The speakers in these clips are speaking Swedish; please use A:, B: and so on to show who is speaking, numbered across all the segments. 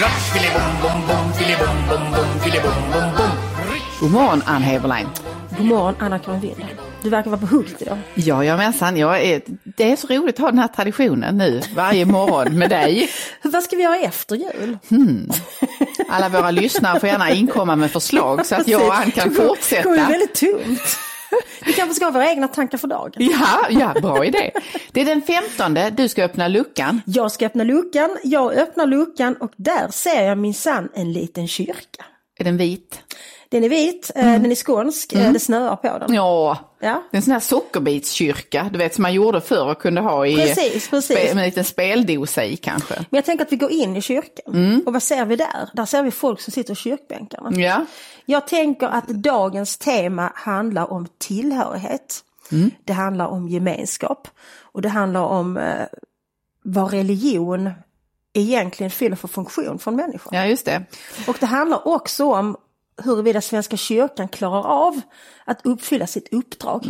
A: Ratsch, filibom, bom, bom, filibom, bom, bom, filibom, bom, bom.
B: God morgon Ann Heberlein.
C: God morgon Anna-Karin Winde. Du verkar vara på hugget idag.
B: Jajamensan, jag är, det är så roligt att ha den här traditionen nu varje morgon med dig.
C: Vad ska vi göra efter jul?
B: Alla våra lyssnare får gärna inkomma med förslag så att jag och Ann kan
C: Det kommer-
B: fortsätta.
C: kommer ju väldigt tungt. Vi kanske ska ha våra egna tankar för dagen.
B: Ja, ja, bra idé. Det är den 15, du ska öppna luckan.
C: Jag ska öppna luckan, jag öppnar luckan och där ser jag minsann en liten kyrka.
B: Är den vit?
C: Den är vit, eh, den är skånsk, eh, det snöar på den.
B: Ja,
C: Ja.
B: det är en sån här sockerbitskyrka, du vet som man gjorde förr och kunde ha i
C: Precis, precis.
B: Spe, med en liten speldosa i kanske.
C: Men jag tänker att vi går in i kyrkan. Och vad ser vi där? Där ser vi folk som sitter i kyrkbänkarna.
B: Ja,
C: Jag tänker att dagens tema handlar om tillhörighet. Det handlar om gemenskap. Och det handlar om eh, vad religion egentligen fyller för funktion för en människa.
B: ja just det.
C: Och det handlar också om huruvida Svenska kyrkan klarar av att uppfylla sitt uppdrag.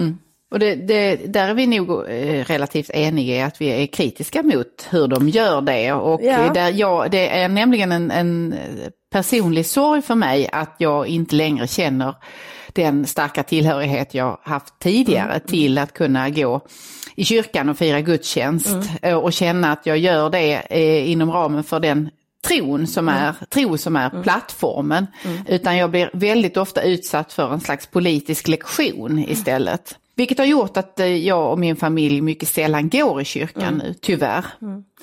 B: Och det, det, där är vi nog eh, relativt eniga i att vi är kritiska mot hur de gör det. Och
C: Ja.
B: där jag, det är nämligen en, en personlig sorg för mig att jag inte längre känner den starka tillhörighet jag haft tidigare till att kunna gå i kyrkan och fira gudstjänst eh, och känna att jag gör det eh, inom ramen för den tron som är, tro som är plattformen. Utan jag blir väldigt ofta utsatt för en slags politisk lektion istället. Vilket har gjort att eh, jag och min familj mycket sällan går i kyrkan nu, tyvärr.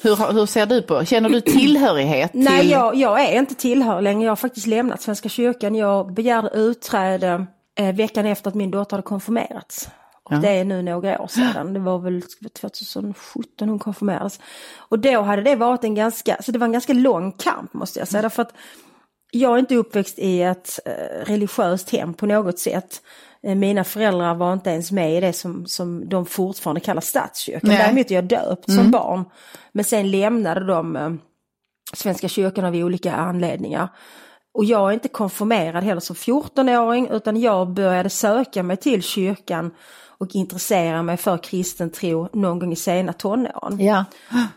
B: Hur, hur ser du på, känner du tillhörighet till?
C: Nej, jag, jag är inte tillhörig längre. Jag har faktiskt lämnat Svenska kyrkan. Jag begärde utträde eh, veckan efter att min dotter hade konfirmerats. Och
B: Ja.
C: Det är nu några år sedan. Det var väl 2017 hon konfirmerades. Och då hade det varit en ganska, så det var en ganska lång kamp måste jag säga. Därför att jag är inte uppväxt i ett eh, religiöst hem på något sätt. Eh, Mina föräldrar var inte ens med i det som, som de fortfarande kallar statskyrkan. Däremot är jag döpt som barn. Men sen lämnade de eh, Svenska kyrkan av olika anledningar. Och jag är inte konfirmerad heller som 14-åring utan jag började söka mig till kyrkan och intressera mig för kristen tro någon gång i sena tonåren.
B: Ja.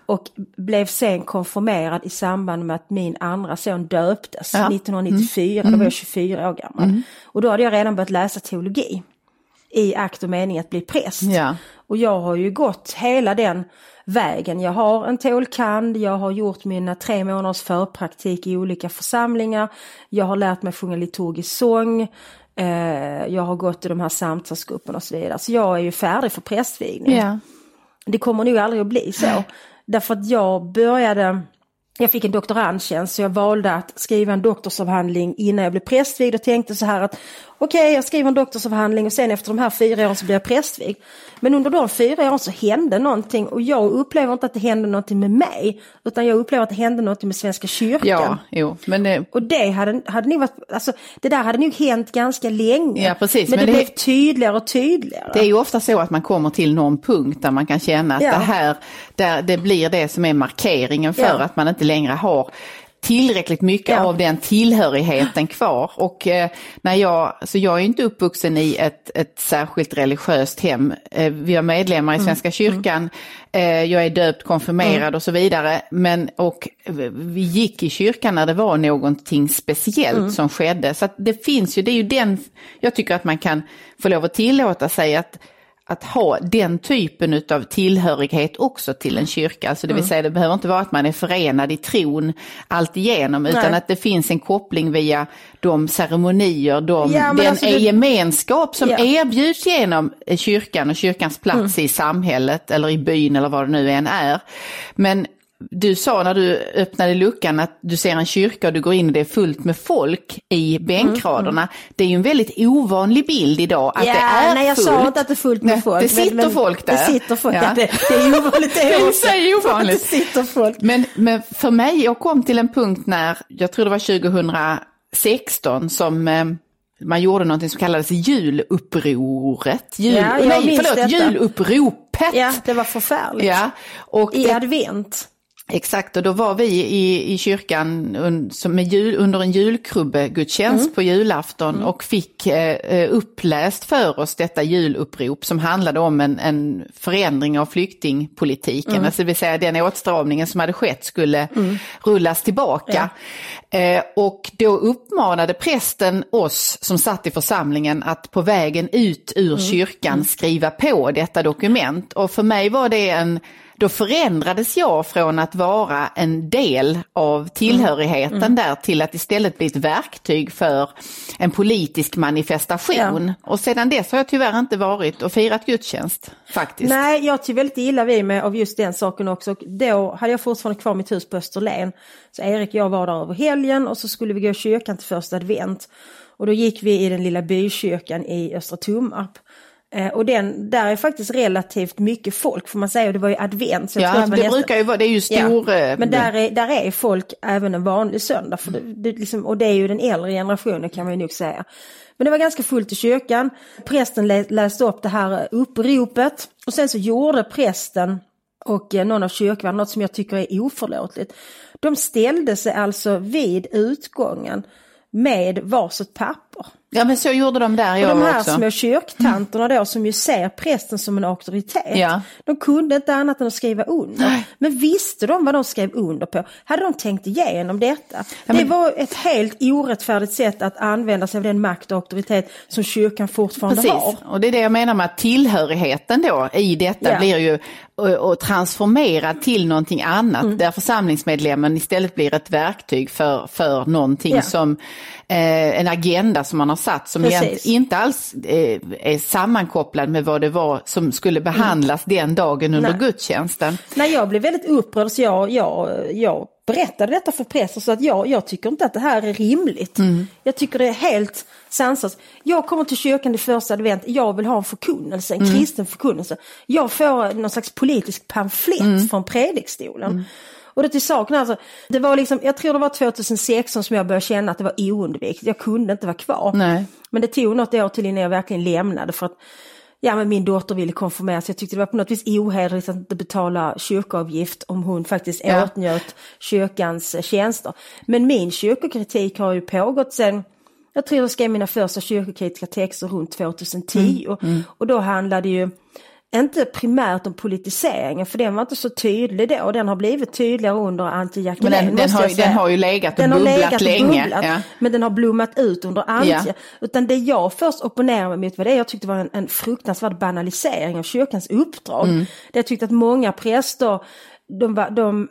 C: Och blev sen konfirmerad i samband med att min andra son döptes
B: Ja.
C: 1994, då var jag 24 år gammal. Och då hade jag redan börjat läsa teologi i akt och mening att bli präst.
B: Ja.
C: Och jag har ju gått hela den vägen. Jag har en teolkand, jag har gjort mina tre månaders förpraktik i olika församlingar. Jag har lärt mig sjunga liturgisk sång. Eh, jag har gått i de här samtalsgrupperna och så vidare. Så jag är ju färdig för prästvigning.
B: Ja.
C: Det kommer nog aldrig att bli så. Därför att jag började, jag fick en doktorandtjänst så jag valde att skriva en doktorsavhandling innan jag blev prästvigd och tänkte så här att okej jag skriver en doktorsavhandling och sen efter de här fyra åren så blir jag prästvigd. Men under de fyra åren så hände någonting och jag upplever inte att det hände någonting med mig utan jag upplever att det hände någonting med Svenska kyrkan.
B: Ja, jo, men det,
C: Och det hade, hade nog varit, alltså det där hade nog hänt ganska länge.
B: Ja, precis,
C: Men,
B: men
C: det,
B: det-
C: blev tydligare och tydligare.
B: Det är ju ofta så att man kommer till någon punkt där man kan känna att
C: Ja.
B: det här, där det blir det som är markeringen för
C: Ja.
B: att man inte längre har tillräckligt mycket
C: Ja.
B: av den tillhörigheten kvar. Och eh, när jag, så jag är inte uppvuxen i ett, ett särskilt religiöst hem. Eh, vi har medlemmar
C: Mm.
B: i Svenska kyrkan, eh, jag är döpt, konfirmerad och så vidare. Men, och vi gick i kyrkan när det var någonting speciellt
C: Mm.
B: som skedde. Så det finns ju, det är ju den, jag tycker att man kan få lov att tillåta sig att att ha den typen av tillhörighet också till en kyrka. Alltså det
C: Mm.
B: vill säga det behöver inte vara att man är förenad i tron alltigenom utan att det finns en koppling via de ceremonier, de,
C: Ja,
B: den
C: alltså det-
B: gemenskap som
C: Ja.
B: erbjuds genom kyrkan och kyrkans plats
C: Mm.
B: i samhället eller i byn eller vad det nu än är. Men du sa när du öppnade luckan att du ser en kyrka och du går in och det är fullt med folk i bänkraderna. Det är ju en väldigt ovanlig bild idag att
C: ja,
B: det är
C: nej jag
B: fullt.
C: sa inte att det är fullt med
B: Nej,
C: folk.
B: det sitter folk där.
C: Det sitter folk
B: Ja.
C: Det, det är ovanligt det
B: är
C: också.
B: ovanligt.
C: Det sitter folk.
B: Men, men för mig, jag kom till en punkt när, jag tror det var 2016 som eh, man gjorde någonting som kallades julupproret. Jul,
C: Ja, jag
B: nej, förlåt,
C: detta.
B: juluppropet.
C: Ja, det var förfärligt.
B: Ja, och
C: I
B: det,
C: advent.
B: Exakt, och då var vi i, i kyrkan un, jul, under en julkrubbegudstjänst mm. på julafton mm. och fick eh, uppläst för oss detta julupprop som handlade om en, en förändring av flyktingpolitiken, mm. alltså det vill säga den åtstramningen som hade skett skulle mm. rullas tillbaka. Ja. Eh, och då uppmanade prästen oss som satt i församlingen att på vägen ut ur mm. kyrkan mm. skriva på detta dokument och för mig var det en då förändrades jag från att vara en del av tillhörigheten mm. Mm. där till att istället bli ett verktyg för en politisk manifestation. Ja. Och sedan dess har jag tyvärr inte varit och firat gudstjänst faktiskt.
C: Nej, jag tycker väldigt illa vid mig av just den saken också. Då hade jag fortfarande kvar mitt hus på Österlen. Så Erik och jag var där över helgen och så skulle vi gå i kyrkan till första advent. Och då gick vi i den lilla bykyrkan i Östra Tummarp. Eh, och den, där är faktiskt relativt mycket folk får man säga, och det var ju advent.
B: Så ja, det, det nästa... brukar ju vara, det är ju stor... Ja,
C: men där är, där är folk även en vanlig söndag, för det, det liksom, och det är ju den äldre generationen kan man ju nog säga. Men det var ganska fullt i kyrkan, prästen läste upp det här uppropet och sen så gjorde prästen och eh, någon av kyrkvärdarna något som jag tycker är oförlåtligt. De ställde sig alltså vid utgången med varsitt papper.
B: Ja men så gjorde de där i
C: och
B: år
C: de här
B: också.
C: små kyrktanterna då som ju ser prästen som en auktoritet. Ja. De kunde inte annat än att skriva under. Men visste de vad de skrev under på? Hade de tänkt igenom detta? Ja, men... Det var ett helt orättfärdigt sätt att använda sig av den makt och auktoritet som kyrkan fortfarande
B: Precis.
C: har.
B: och det är det jag menar med att tillhörigheten då i detta ja. blir ju och transformerad till någonting annat mm. där församlingsmedlemmen istället blir ett verktyg för, för någonting ja. som eh, en agenda som man har satt som inte alls eh, är sammankopplad med vad det var som skulle behandlas mm. den dagen under Nej. gudstjänsten.
C: Nej, jag blev väldigt upprörd så jag, jag, jag berättade detta för pressen så att jag, jag tycker inte att det här är rimligt. Mm. Jag tycker det är helt sansat. Jag kommer till kyrkan i första advent, jag vill ha en förkunnelse, en mm. kristen förkunnelse. Jag får någon slags politisk pamflett mm. från predikstolen. Och det till saken alltså, det var liksom, jag tror det var 2016 som jag började känna att det var oundvikligt. Jag kunde inte vara kvar.
B: Nej.
C: Men det tog något år till innan jag verkligen lämnade för att ja, men min dotter ville konfirmeras. Jag tyckte det var på något vis ohederligt att inte betala kyrkoavgift om hon faktiskt ja. åtnjöt kyrkans tjänster. Men min kyrkokritik har ju pågått sedan jag tror jag skrev mina första kyrkokritiska texter runt 2010 mm. Mm. och då handlade ju inte primärt om politiseringen för den var inte så tydlig då. Den har blivit tydligare under Jackelin.
B: Men den, den, har, den har ju legat och den bubblat har legat länge. Bubblat, ja.
C: Men den har blommat ut under Antje. Ja. Utan det jag först opponerade mig mot var det jag tyckte var en, en fruktansvärd banalisering av kyrkans uppdrag. Mm. Det jag tyckte att många präster de, var, de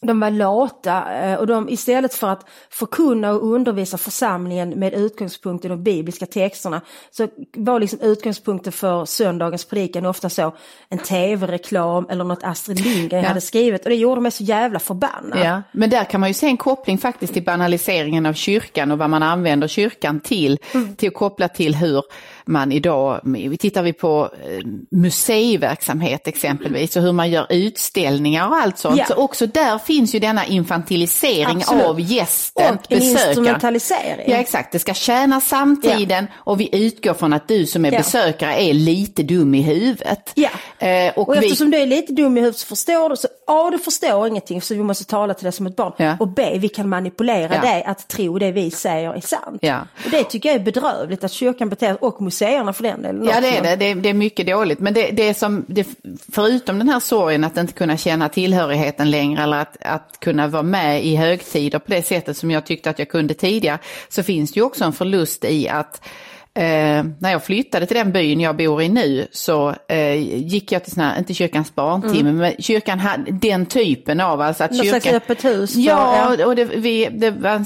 C: de var lata eh, och de istället för att förkunna och undervisa församlingen med utgångspunkt i de bibliska texterna så var liksom utgångspunkten för söndagens predikan ofta så en tv-reklam eller något Astrid Lindgren ja. hade skrivit och det gjorde mig så jävla förbannad.
B: Ja. Men där kan man ju se en koppling faktiskt till banaliseringen av kyrkan och vad man använder kyrkan till, mm. till att koppla till hur man idag, tittar vi på eh, museiverksamhet exempelvis och hur man gör utställningar och allt sånt, ja. så också där finns ju denna infantilisering Absolut. av gästen,
C: och besökaren. en instrumentalisering.
B: Ja exakt, det ska tjäna samtiden ja. och vi utgår från att du som är ja. besökare är lite dum i huvudet.
C: Ja. Eh, och, och vi... eftersom du är lite dum i huvudet så förstår du, så A du förstår ingenting så vi måste tala till dig som ett barn och B vi kan manipulera dig att tro det vi säger är sant.
B: Ja.
C: Och det tycker jag är bedrövligt att kyrkan beter och museerna för den delen.
B: Ja det är det, det är, det är mycket dåligt. Men det, det som, det, förutom den här sorgen att inte kunna känna tillhörigheten längre eller att, att kunna vara med i högtider på det sättet som jag tyckte att jag kunde tidigare, så finns det ju också en förlust i att Eh, när jag flyttade till den byn jag bor i nu så eh, gick jag till sån här, inte kyrkans barntimme, mm. men kyrkan hade den typen av, alltså att
C: Något
B: kyrkan...
C: slags öppet hus?
B: Ja, ja, och det, vi, det var,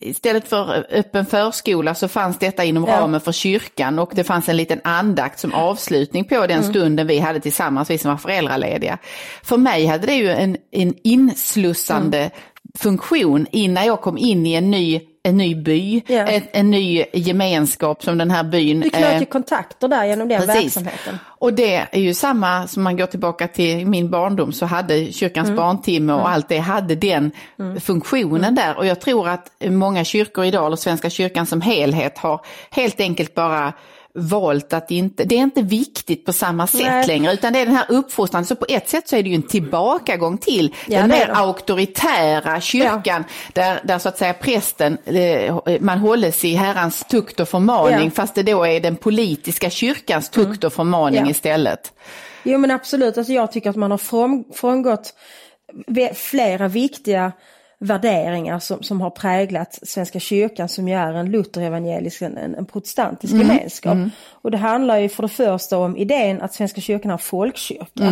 B: istället för öppen förskola så fanns detta inom ja. ramen för kyrkan och det fanns en liten andakt som avslutning på den mm. stunden vi hade tillsammans, vi som var föräldralediga. För mig hade det ju en, en inslussande mm. Funktion innan jag kom in i en ny en ny by, yeah. en, en, ny gemenskap som den här byn.
C: Du knöt ju kontakter där genom den precis. verksamheten.
B: Och det är ju samma som man går tillbaka till min barndom så hade kyrkans mm. barntimme och mm. allt det hade den mm. funktionen mm. där. Och jag tror att många kyrkor idag, eller Svenska kyrkan som helhet, har helt enkelt bara valt att inte, det är inte viktigt på samma sätt
C: Nej.
B: längre utan det är den här uppfostran. Så på ett sätt så är det ju en tillbakagång till
C: Ja,
B: den mer auktoritära kyrkan där, där så att säga prästen, eh, man hålles i herrans tukt och förmaning
C: Ja.
B: fast det då är den politiska kyrkans tukt och förmaning
C: Ja.
B: istället.
C: Jo men absolut, alltså jag tycker att man har från, frångått flera viktiga värderingar som, som har präglat Svenska kyrkan som ju är en lutherevangelisk, en, en protestantisk gemenskap. Och det handlar ju för det första om idén att Svenska kyrkan är en folkkyrka.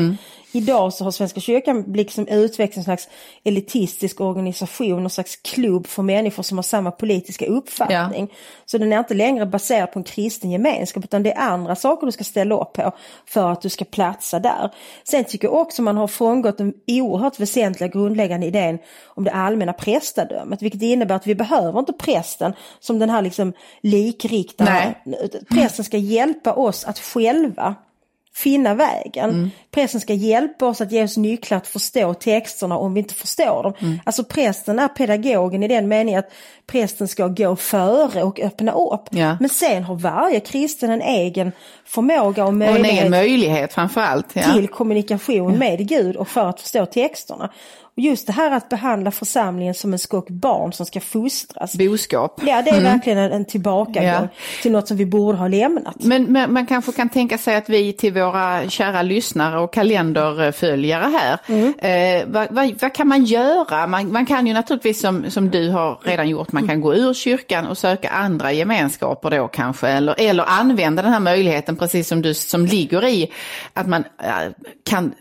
C: Idag så har Svenska kyrkan liksom utvecklats en slags elitistisk organisation, en slags klubb för människor som har samma politiska uppfattning. Så den är inte längre baserad på en kristen gemenskap utan det är andra saker du ska ställa upp på för att du ska platsa där. Sen tycker jag också man har frångått den oerhört väsentliga grundläggande idén om det allmänna prästadömet vilket innebär att vi behöver inte prästen som den här liksom likriktaren. Prästen ska hjälpa oss att själva finna vägen. Prästen ska hjälpa oss att ge oss nycklar att förstå texterna om vi inte förstår dem. Alltså prästen är pedagogen i den meningen att prästen ska gå före och öppna upp.
B: Ja.
C: Men sen har varje kristen en egen förmåga och
B: Och en
C: möjlighet
B: egen möjlighet framförallt. Ja.
C: till kommunikation med Gud och för att förstå texterna. Just det här att behandla församlingen som en skock barn som ska fostras.
B: Boskap.
C: Ja, det är verkligen en, en tillbakagång
B: Ja.
C: till något som vi borde ha lämnat.
B: Men, men man kanske kan tänka sig att vi till våra kära lyssnare och kalenderföljare här, eh, vad, vad, vad kan man göra? Man, man kan ju naturligtvis som, som du har redan gjort, man kan gå ur kyrkan och söka andra gemenskaper då kanske, eller, eller använda den här möjligheten precis som du som ligger i att man eh, kan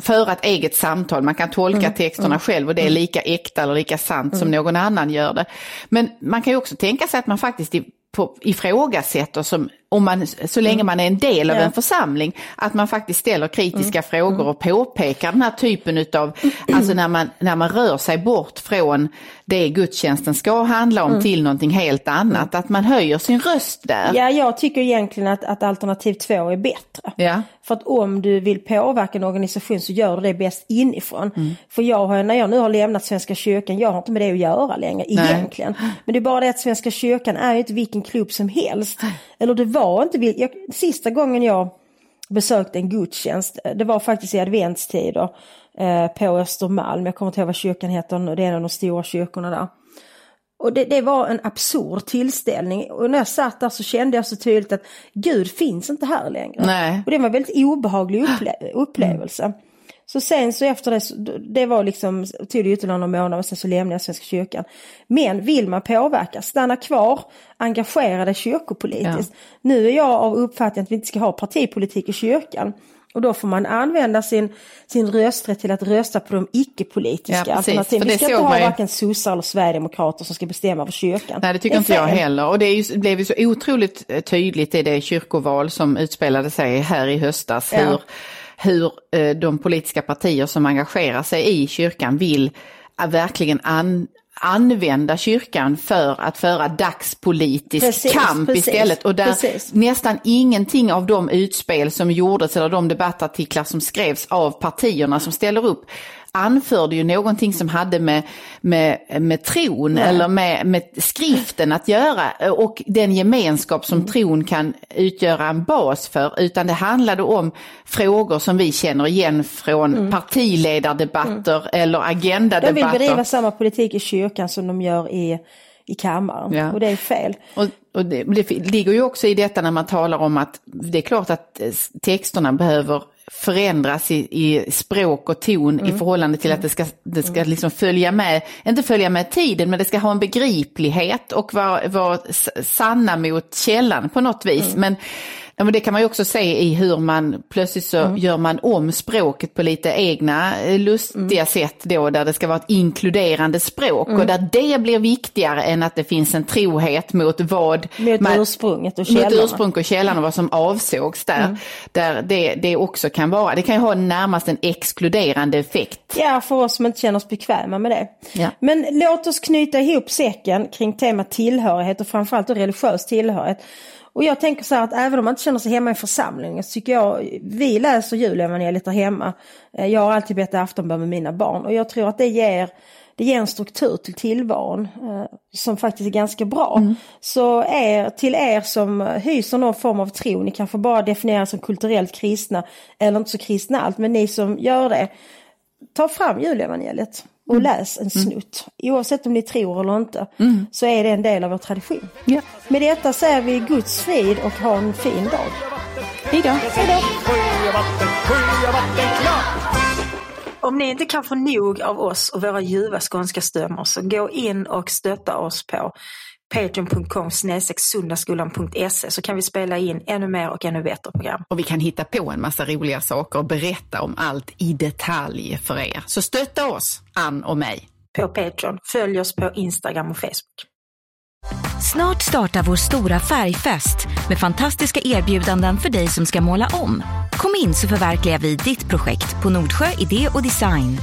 B: föra ett eget samtal, man kan tolka texterna själv och det är lika äkta eller lika sant som någon annan gör det. Men man kan ju också tänka sig att man faktiskt på, ifrågasätter som om man, så länge man är en del av
C: Ja.
B: en församling, att man faktiskt ställer kritiska frågor och påpekar den här typen utav, alltså när man, när man rör sig bort från det gudstjänsten ska handla om till någonting helt annat, att man höjer sin röst där.
C: Ja, jag tycker egentligen att, att alternativ två är bättre.
B: Ja.
C: För att om du vill påverka en organisation så gör du det bäst inifrån. För jag har, när jag nu har lämnat Svenska kyrkan, jag har inte med det att göra längre
B: Nej.
C: egentligen. Men det är bara det att Svenska kyrkan är ju inte vilken klubb som helst. Eller det var inte, vil- jag, sista gången jag besökte en gudstjänst, eh, det var faktiskt i adventstider eh, på Östermalm. Jag kommer inte ihåg vad kyrkan heter nu, det är en av de stora kyrkorna där. Och det, det var en absurd tillställning och när jag satt där så kände jag så tydligt att Gud finns inte här längre.
B: Nej.
C: Och det var en väldigt obehaglig upple- upplevelse. Så sen så efter det, det var liksom, tog det ytterligare några månader och sen så lämnade jag Svenska kyrkan. Men vill man påverka, stanna kvar, engagera dig kyrkopolitiskt. Nu är jag av uppfattningen att vi inte ska ha partipolitik i kyrkan. Och då får man använda sin, sin rösträtt till att rösta på de icke-politiska
B: Ja,
C: alternativen. Vi
B: det
C: ska inte ha
B: ju-
C: varken sossar eller sverigedemokrater som ska bestämma över kyrkan.
B: Nej, det tycker
C: är
B: inte jag heller. Och det är ju, blev ju så otroligt eh, tydligt i det kyrkoval som utspelade sig här i höstas.
C: Ja.
B: Hur, hur eh, de politiska partier som engagerar sig i kyrkan vill eh, verkligen an, använda kyrkan för att föra dagspolitisk
C: Precis,
B: kamp
C: precis,
B: istället. Och där
C: precis.
B: nästan ingenting av de utspel som gjordes eller de debattartiklar som skrevs av partierna som ställer upp anförde ju någonting som hade med, med, med tron eller med, med skriften att göra. Och den gemenskap som tron kan utgöra en bas för. Utan det handlade om frågor som vi känner igen från partiledardebatter eller
C: De vill
B: agendadebatter.
C: bedriva samma politik i kyrkan som de gör i, i kammaren.
B: Ja.
C: Och det är fel.
B: Och, och det, det ligger ju också i detta när man talar om att det är klart att eh, texterna behöver förändras i, i språk och ton i förhållande till att det ska, det ska liksom följa med, inte följa med tiden, men det ska ha en begriplighet och vara, vara sanna mot källan på något vis. Men, ja, men det kan man ju också se i hur man plötsligt så gör man om språket på lite egna eh, lustiga sätt då, där det ska vara ett inkluderande språk och där det blir viktigare än att det finns en trohet mot vad
C: Mot
B: man-
C: ursprunget och
B: mot
C: källorna.
B: ursprung och källan och vad som avsågs där. Där det, det också kan vara, det kan ju ha närmast en exkluderande effekt.
C: Ja, för oss som inte känner oss bekväma med det.
B: Ja.
C: Men låt oss knyta ihop säcken kring temat tillhörighet och framförallt religiös tillhörighet. Och jag tänker så här att även om man inte känner sig hemma i församlingen så tycker jag, vi läser julevangeliet där hemma. Eh, Jag har alltid bett aftonbön med mina barn och jag tror att det ger det ger en struktur till tillvaron eh, som faktiskt är ganska bra. Så er, till er som hyser någon form av tro, ni kanske bara definierar som kulturellt kristna eller inte så kristna allt, men ni som gör det, ta fram julevangeliet och läs en snutt. Oavsett om ni tror eller inte så är det en del av vår tradition.
B: Ja.
C: Med detta säger vi Guds frid och ha en fin dag.
B: Hej då.
C: Om ni inte kan få nog av oss och våra ljuva skånska stämmor så gå in och stötta oss på patreon.com sundagskolan.se så kan vi spela in ännu mer och ännu bättre program.
B: Och vi kan hitta på en massa roliga saker och berätta om allt i detalj för er. Så stötta oss, Ann och mig.
C: På Patreon. Följ oss på Instagram och Facebook.
D: Snart startar vår stora färgfest med fantastiska erbjudanden för dig som ska måla om. Kom in så förverkligar vi ditt projekt på Nordsjö Idé och Design.